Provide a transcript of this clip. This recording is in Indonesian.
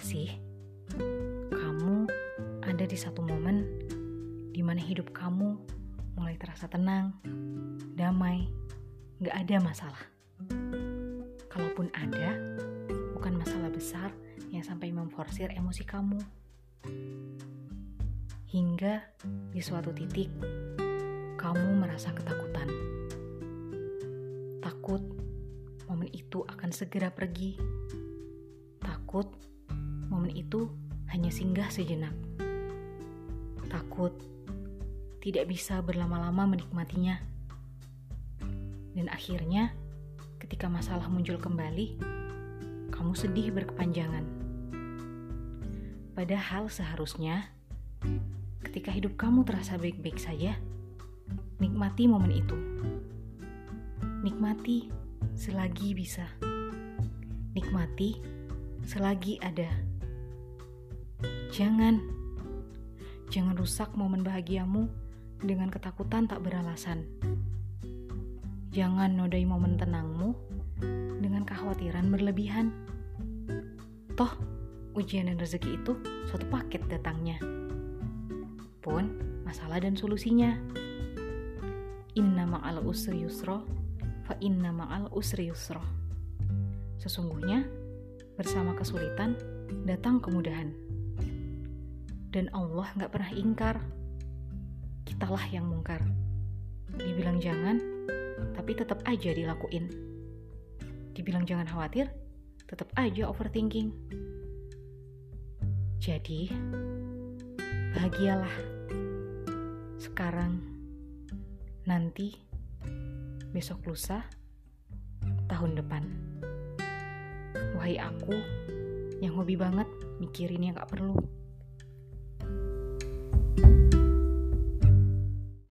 sih? Kamu ada di satu momen di mana hidup kamu mulai terasa tenang, damai, gak ada masalah. Kalaupun ada, bukan masalah besar yang sampai memforsir emosi kamu. Hingga di suatu titik, kamu merasa ketakutan. Takut momen itu akan segera pergi takut momen itu hanya singgah sejenak. Takut tidak bisa berlama-lama menikmatinya. Dan akhirnya, ketika masalah muncul kembali, kamu sedih berkepanjangan. Padahal seharusnya, ketika hidup kamu terasa baik-baik saja, nikmati momen itu. Nikmati selagi bisa. Nikmati selagi ada. Jangan, jangan rusak momen bahagiamu dengan ketakutan tak beralasan. Jangan nodai momen tenangmu dengan kekhawatiran berlebihan. Toh, ujian dan rezeki itu suatu paket datangnya. Pun, masalah dan solusinya. Inna ma'al usri yusro, fa inna ma'al usri yusro. Sesungguhnya, bersama kesulitan datang kemudahan. Dan Allah gak pernah ingkar kitalah yang mungkar. Dibilang jangan, tapi tetap aja dilakuin. Dibilang jangan khawatir, tetap aja overthinking. Jadi, bahagialah sekarang, nanti, besok lusa, tahun depan. Wahai aku yang hobi banget mikirin yang gak perlu.